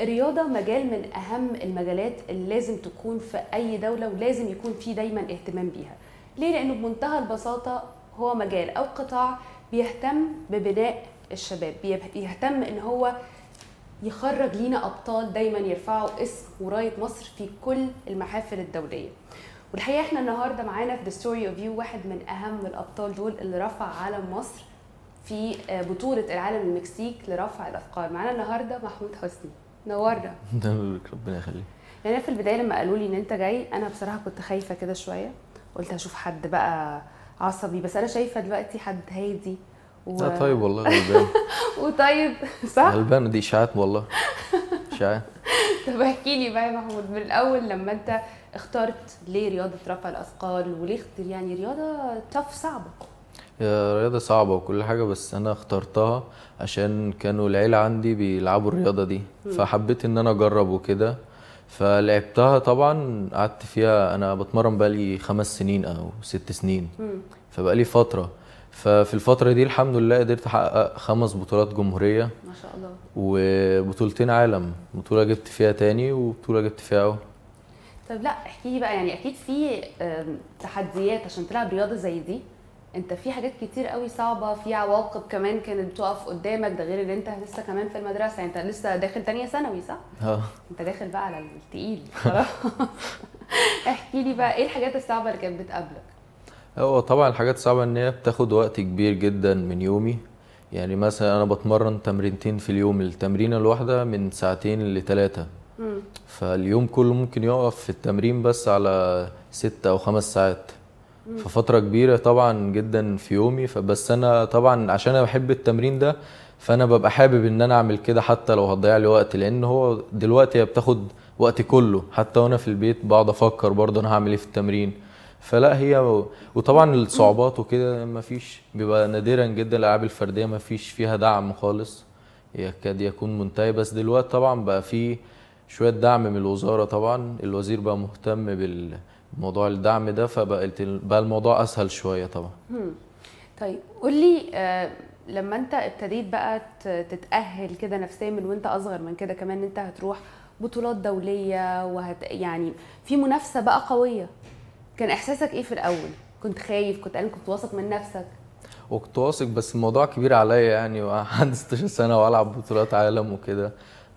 الرياضة مجال من أهم المجالات اللي لازم تكون في أي دولة ولازم يكون فيه دايما اهتمام بيها. ليه؟ لأنه بمنتهى البساطة هو مجال أو قطاع بيهتم ببناء الشباب بيهتم إن هو يخرج لينا أبطال دايما يرفعوا اسم وراية مصر في كل المحافل الدولية. والحقيقة إحنا النهاردة معانا في The Story of You واحد من أهم الأبطال دول اللي رفع علم مصر في بطولة العالم المكسيك لرفع الأثقال. معانا النهاردة محمود حسني. نورنا ربنا يخليك. يعني في البداية لما قالوا لي إن أنت جاي أنا بصراحة كنت خايفة كده شوية. قلت هشوف حد بقى عصبي بس أنا شايفة دلوقتي حد هادي و... لا طيب والله غلبان. وطيب صح؟ غلبان دي إشاعات والله. إشاعات. طب احكي لي بقى يا محمود من الأول لما أنت اخترت ليه رياضة رفع الأثقال وليه يعني رياضة تف صعبة؟ هي رياضة صعبة وكل حاجة بس أنا اخترتها عشان كانوا العيلة عندي بيلعبوا الرياضة دي. فحبيت إن أنا أجرب وكده. فلعبتها طبعا قعدت فيها أنا بتمرن بقالي خمس سنين أو ست سنين. فبقالي فترة. ففي الفترة دي الحمد لله قدرت أحقق خمس بطولات جمهورية ما شاء الله. وبطولتين عالم. بطولة جبت فيها تاني وبطولة جبت فيها أول طب لا احكي لي بقى يعني أكيد في تحديات عشان تلعب رياضة زي دي. انت في حاجات كتير قوي صعبة في عواقب كمان كانت بتقف قدامك ده غير ان انت لسه كمان في المدرسة يعني انت لسه داخل تانية ثانوي صح؟ آه. انت داخل بقى على التقيل خلاص. احكي لي بقى إيه الحاجات الصعبة اللي كانت بتقابلك؟ هو طبعا الحاجات الصعبة إن هي بتاخد وقت كبير جدا من يومي. يعني مثلا أنا بتمرن تمرينتين في اليوم التمرينة الواحدة من ساعتين لثلاثه فاليوم كله ممكن يقف في التمرين بس على ست أو خمس ساعات. ففترة كبيرة طبعا جدا في يومي. فبس أنا طبعا عشان أنا بحب التمرين ده فأنا ببقى حابب إن أنا أعمل كده حتى لو هتضيع لي وقت. لأن هو دلوقتي هي بتاخد وقتي كله. حتى وأنا في البيت بقعد أفكر برضه أنا هعمل إيه في التمرين. فلا هي وطبعا الصعوبات وكده ما فيش بيبقى نادرا جدا الألعاب الفردية ما فيش فيها دعم خالص. يكاد يكون منتهي. بس دلوقتي طبعا بقى في شوية دعم من الوزارة طبعا. الوزير بقى مهتم بال موضوع الدعم ده فبقى بقى الموضوع أسهل شوية طبعا. طيب قول لي آه لما أنت ابتديت بقى تتأهل كده نفسيا من وأنت أصغر من كده كمان إن أنت هتروح بطولات دولية وهت يعني في منافسة بقى قوية. كان إحساسك إيه في الأول؟ كنت خايف كنت كنت واثق من نفسك؟ وكنت واثق بس الموضوع كبير عليا يعني وعندي 16 سنة وألعب بطولات عالم وكده.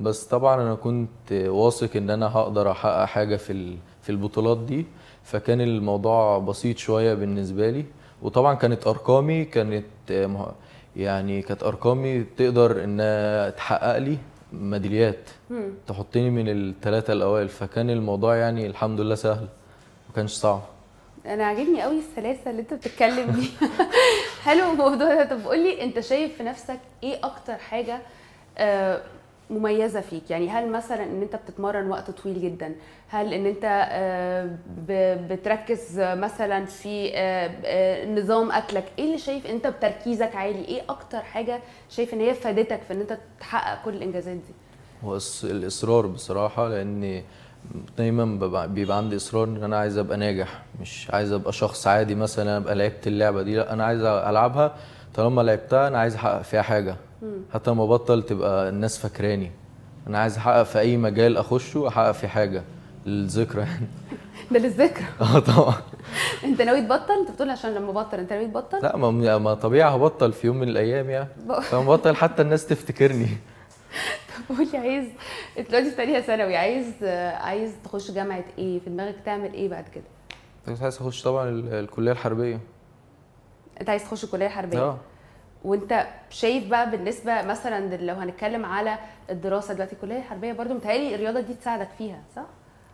بس طبعا أنا كنت واثق إن أنا هقدر أحقق حاجة في في البطولات دي فكان الموضوع بسيط شوية بالنسبة لي. وطبعا كانت أرقامي كانت يعني كانت أرقامي تقدر إنها تحقق لي ميداليات تحطني من الثلاثه الأوائل. فكان الموضوع يعني الحمد لله سهل ما كانش صعب. أنا عاجبني قوي السلاسه اللي أنت بتتكلم بيها حلو الموضوع ده. طب قول لي أنت شايف في نفسك إيه أكتر حاجة آه مميزة فيك؟ يعني هل مثلا إن أنت بتتمرن وقت طويل جدا هل إن أنت بتركز مثلا في نظام أكلك إيه اللي شايف أنت بتركيزك عالي؟ إيه أكتر حاجة شايف إن هي فادتك في إن أنت تحقق كل الإنجازات دي؟ هو الإصرار بصراحة لأن دايما بيبقى عندي إصرار إن أنا عايز أبقى ناجح مش عايز أبقى شخص عادي مثلا أبقى لعبت اللعبة دي لأ أنا عايز ألعبها طالما لعبتها أنا عايز أحقق فيها حاجة. حتى لما بطل تبقى الناس فاكراني. أنا عايز أحقق في أي مجال أخشه أحقق في حاجة. للذكرى يعني. ده للذكرى. آه طبعا. أنت ناوي تبطل؟ أنت بتقول عشان لما بطل أنت ناوي تبطل؟ لا ما, ما طبيعي هبطل في يوم من الأيام يعني. فلما بطل حتى الناس تفتكرني. طب قول لي عايز أنت دلوقتي في ثانية ثانوي عايز عايز تخش جامعة إيه؟ في دماغك تعمل إيه بعد كده؟ كنت عايز اخش طبعا الكلية الحربية. أنت عايز تخش الكلية الحربية؟ آه. وانت شايف بقى بالنسبة مثلا لو هنتكلم على الدراسة دلوقتي الكلية الحربية برضو متهيألي الرياضة دي تساعدك فيها صح؟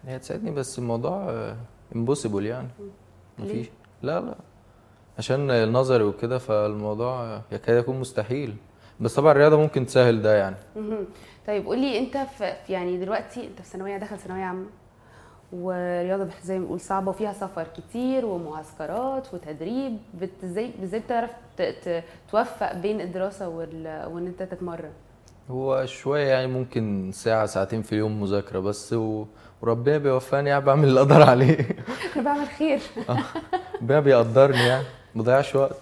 هي تساعدني بس الموضوع امبوسيبل يعني. مفيش. لا لا. عشان النظري وكده فالموضوع يكاد يكون مستحيل. بس طبعا الرياضة ممكن تسهل ده يعني. طيب قول لي انت في يعني دلوقتي انت في ثانوية داخل ثانوية عامة. ورياضة زي ما بنقول صعبة وفيها سفر كتير ومعسكرات وتدريب إزاي إزاي بتعرف توفق بين الدراسة وإن أنت تتمرن؟ هو شوية يعني ممكن ساعة ساعتين في اليوم مذاكرة بس و... وربنا بيوفقني يعني بعمل اللي أقدر عليه. أنا بعمل خير. ربنا بيقدرني يعني ما بضيعش وقت.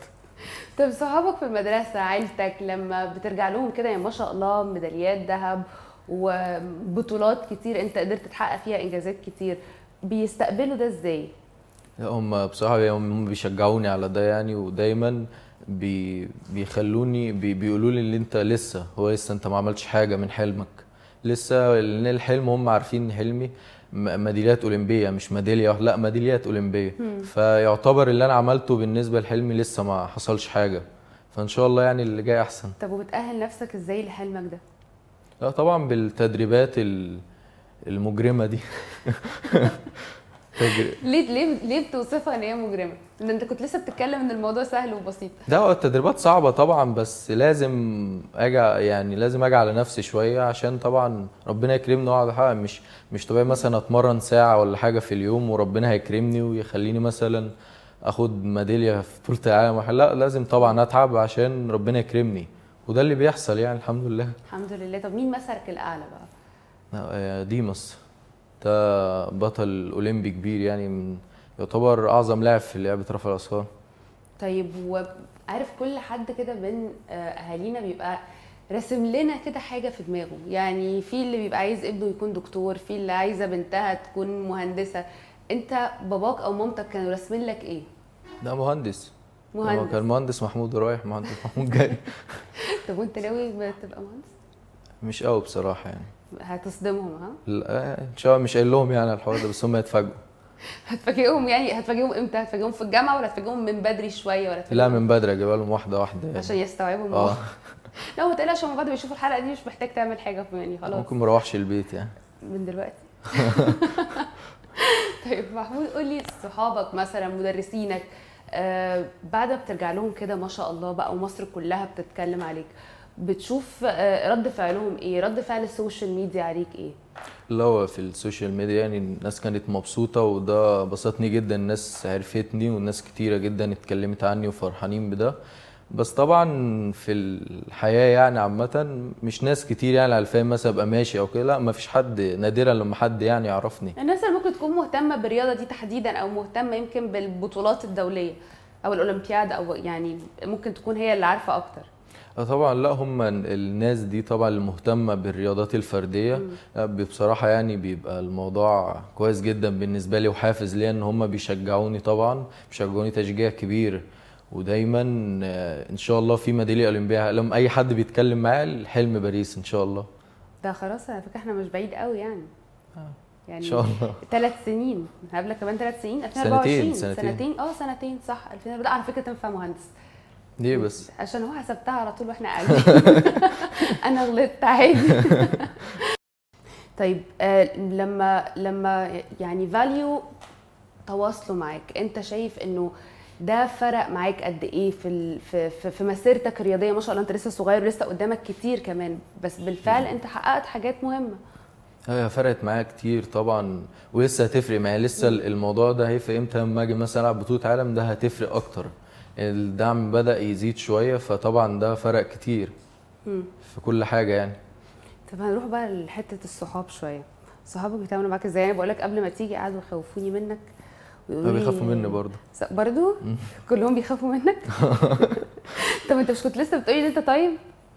طب صحابك في المدرسة عيلتك لما بترجع لهم كده يعني ما شاء الله ميداليات ذهب وبطولات كتير انت قدرت تحقق فيها انجازات كتير. بيستقبلوا ده إزاي؟ هم بصراحة هم بيشجعوني على ده يعني ودايما بي بيخلوني بي بيقولوا لي اللي أنت لسه هو لسه أنت ما عملتش حاجة من حلمك. لسه لأن الحلم هم عارفين حلمي ميداليات أولمبية مش ميدالية واحدة لا ميداليات أولمبية. فيعتبر اللي أنا عملته بالنسبة لحلمي لسه ما حصلش حاجة. فإن شاء الله يعني اللي جاي أحسن. طب وبتأهل نفسك إزاي لحلمك ده؟ لا طبعا بالتدريبات ال- المجرمة دي. ليه ليه ليه بتوصفها إن هي مجرمة؟ إن أنت كنت لسه بتتكلم إن الموضوع سهل وبسيط. ده هو التدريبات صعبة طبعا بس لازم أجي يعني لازم أجي على نفسي شوية عشان طبعا ربنا يكرمني وأقعد أحقق. مش مش طبيعي مثلا أتمرن ساعة ولا حاجة في اليوم وربنا هيكرمني ويخليني مثلا آخد ميدالية في بطولة العالم. لا لازم طبعا أتعب عشان ربنا يكرمني. وده اللي بيحصل يعني الحمد لله. الحمد لله. طب مين مثلك الأعلى بقى؟ آه، ديماس ده بطل أولمبي كبير يعني من يعتبر أعظم لاعب في لعبة رفع الأثقال. طيب وعارف كل حد كده من آه، أهالينا بيبقى راسم لنا كده حاجة في دماغه. يعني في اللي بيبقى عايز ابنه يكون دكتور في اللي عايزة بنتها تكون مهندسة. انت باباك أو مامتك كانوا راسمين لك إيه؟ ده مهندس. هو مهندس. كان مهندس محمود رايح مهندس محمود جاي. طب وانت ناوي تبقى مهندس؟ مش قوي بصراحة يعني. هتصدمهم ها؟ لا إن شاء الله مش قايل لهم يعني الحوار ده بس هم يتفاجئوا هتفاجئهم يعني؟ هتفاجئهم إمتى؟ هتفاجئهم في الجامعة ولا هتفاجئهم من بدري شوية ولا لا من بدري أجيبها لهم واحدة واحدة يعني. عشان يستوعبوا آه. لا ما تقلقش هم بعد ما يشوفوا الحلقة دي مش محتاج تعمل حاجة يعني خلاص. ممكن ما اروحش البيت يعني. من دلوقتي؟ طيب محمود قول لي صحابك مثلا مدرسينك آه بعد ما بترجع لهم كده ما شاء الله بقى ومصر كلها بتتكلم عليك بتشوف آه رد فعلهم إيه؟ رد فعل السوشيال ميديا عليك إيه؟ اللي هو في السوشيال ميديا يعني الناس كانت مبسوطة وده بسطني جدا الناس عرفتني والناس كتيرة جدا اتكلمت عني وفرحانين بده. بس طبعا في الحياة يعني عامة مش ناس كتير يعني على الفهم مثلا ابقى ماشي أو كده. لا مفيش حد نادرا لما حد يعني يعرفني. الناس اللي ممكن تكون مهتمة بالرياضة دي تحديدا أو مهتمة يمكن بالبطولات الدولية أو الأولمبياد أو يعني ممكن تكون هي اللي عارفة أكتر. آه طبعا لا هم الناس دي طبعا المهتمة بالرياضات الفردية. لا، بصراحة يعني بيبقى الموضوع كويس جدا بالنسبة لي وحافز ليا إن هم بيشجعوني طبعا بيشجعوني تشجيع كبير. ودايما آه، إن شاء الله في ميدالية أولمبية لما أي حد بيتكلم معايا الحلم باريس إن شاء الله. ده خلاص على فكرة إحنا مش بعيد قوي يعني. يعني إن شاء الله. ثلاث سنين. هقابلك كمان ثلاث سنين. 2024 سنتين. سنتين. آه سنتين صح. 2000 على فكرة تنفع مهندس. ليه بس؟ عشان هو حسبتها على طول وإحنا قاعدين. أنا غلطت عادي. طيب آه لما لما يعني فاليو تواصلوا معاك أنت شايف إنه ده فرق معاك قد إيه في في في, في مسيرتك الرياضية؟ ما شاء الله أنت لسه صغير ولسه قدامك كتير كمان بس بالفعل أنت حققت حاجات مهمة. هي فرقت معايا كتير طبعا ولسه هتفرق معايا. لسه الموضوع ده هيفرق إمتى؟ لما أجي مثلا ألعب بطولة عالم ده هتفرق أكتر. الدعم بدأ يزيد شوية فطبعا ده فرق كتير. في كل حاجة يعني. طب هنروح بقى لحتة الصحاب شوية. صحابك بيتعاملوا معاك إزاي؟ أنا بقول لك قبل ما تيجي قعدوا يخوفوني منك. ويقولوا لي- بيخافوا مني برضه. برضو كلهم بيخافوا منك؟ طب انت مش كنت لسه بتقولي ان انت طيب؟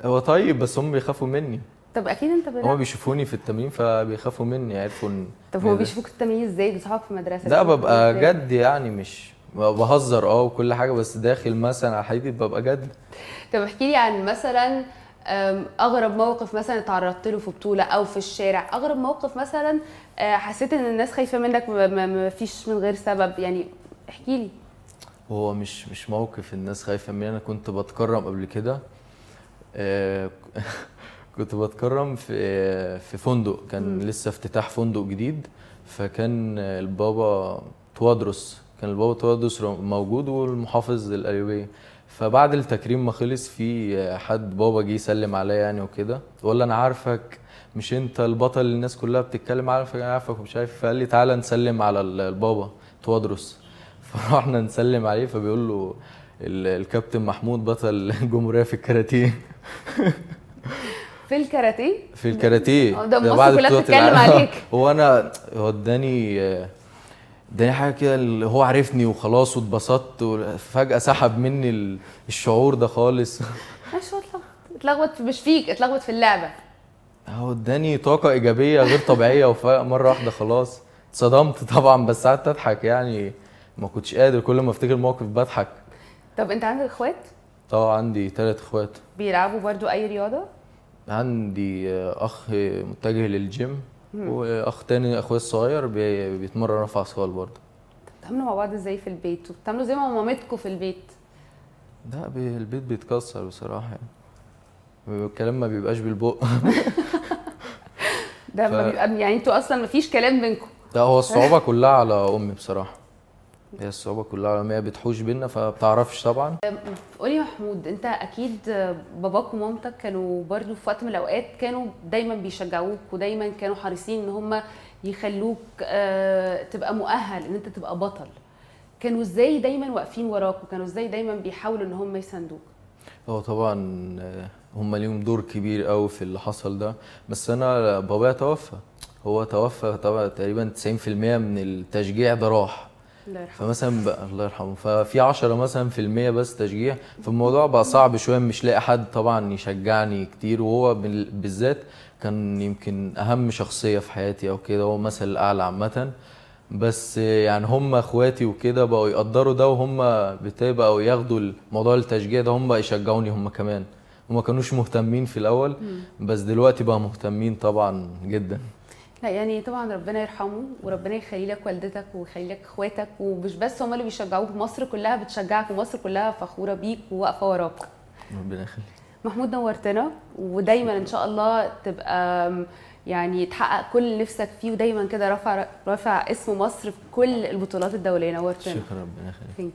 هو طيب بس هم بيخافوا مني. طب أكيد انت هم. بيشوفوني في التمرين فبيخافوا مني عرفوا ان طب هو بيشوفوك التمرين إزاي؟ دول صحابك في المدرسة؟ لا ببقى؟ جد يعني مش بهزر آه وكل حاجة بس داخل مثلا على حقيقي ببقى جد. طب احكي لي عن مثلا أغرب موقف مثلا اتعرضت له في بطولة أو في الشارع أغرب موقف مثلا آه، حسيت إن الناس خايفة منك ما- فيش من غير سبب يعني احكي لي. هو مش مش موقف الناس خايفة مني أنا كنت بتكرم قبل كده. آه، كنت بتكرم في في فندق كان لسه افتتاح فندق جديد. فكان البابا توادرس كان البابا توادرس موجود والمحافظ القليوبية فبعد التكريم ما خلص في حد بابا جه يسلم عليا يعني وكده. ولا أنا عارفك مش أنت البطل اللي الناس كلها بتتكلم عارفك أنا عارفك ومش عارف فقال لي تعالى نسلم على البابا توادرس فرحنا نسلم عليه فبيقول له ال- الكابتن محمود بطل الجمهورية في الكاراتيه. في الكاراتيه؟ في الكاراتيه. آه، ده مصر كلها بطولة بتتكلم. عليك. هو أنا هو اداني اداني حاجة كده اللي هو عرفني وخلاص واتبسطت وفجاه سحب مني ال- الشعور ده خالص. ماشي اتلخبط. اتلخبط مش فيك اتلخبط في اللعبة. هو اداني طاقة إيجابية غير طبيعية وفجأة مرة واحدة خلاص. اتصدمت طبعا بس قعدت أضحك يعني. ما كنتش قادر كل ما أفتكر موقف بضحك. طب أنت عندك إخوات؟ طبعا عندي تلات إخوات. بيلعبوا برضو أي رياضة؟ عندي أخ متجه للجيم. وأخ تاني أخويا الصغير بي- بيتمرن رفع أثقال برضه. بتعملوا مع بعض إزاي في البيت؟ وبتعملوا زي ما مامتكم في البيت؟ ده بي- البيت بيتكسر بصراحة يعني. الكلام ما بيبقاش بالبق. ده ف- يعني أنتوا أصلا مفيش كلام بينكم لا هو الصعوبة كلها على أمي بصراحة. هي الصعوبة كلها هي بتحوش بينا فبتعرفش طبعا. قولي يا محمود انت أكيد باباك ومامتك كانوا برضو في وقت من الاوقات كانوا دايما بيشجعوك ودايما كانوا حريصين إن هم يخلوك آه، تبقى مؤهل إن أنت تبقى بطل. كانوا إزاي دايما واقفين وراك وكانوا إزاي دايما بيحاولوا إن هم يساندوك؟ هو طبعا آه، هم ليهم دور كبير قوي في اللي حصل ده. بس أنا بابايا توفى. هو توفى طبعا تقريبا 90% من التشجيع ده راح. الله يرحمه. فمثلا بقى الله يرحمه. ففي 10 مثلا في المية بس تشجيع. فالموضوع بقى صعب شوية مش لاقي حد طبعا يشجعني كتير. وهو بال- بالذات كان يمكن أهم شخصية في حياتي أو كده هو مثل الأعلى عامة. بس يعني هم أخواتي وكده بقوا يقدروا ده وهم بقوا ياخدوا موضوع التشجيع ده هم بقى يشجعوني هم كمان. هم كانوش مهتمين في الأول بس دلوقتي بقى مهتمين طبعا جدا. لا يعني طبعا ربنا يرحمه وربنا يخلي لك والدتك ويخلي لك إخواتك ومش بس هم اللي بيشجعوك مصر كلها بتشجعك ومصر كلها فخورة بيك وواقفة وراك. ربنا يخليك. محمود نورتنا ودايما إن شاء الله تبقى يعني تحقق كل اللي نفسك فيه ودايما كده رافع رافع اسم مصر في كل البطولات الدولية. نورتنا. شكرا ربنا يخليك.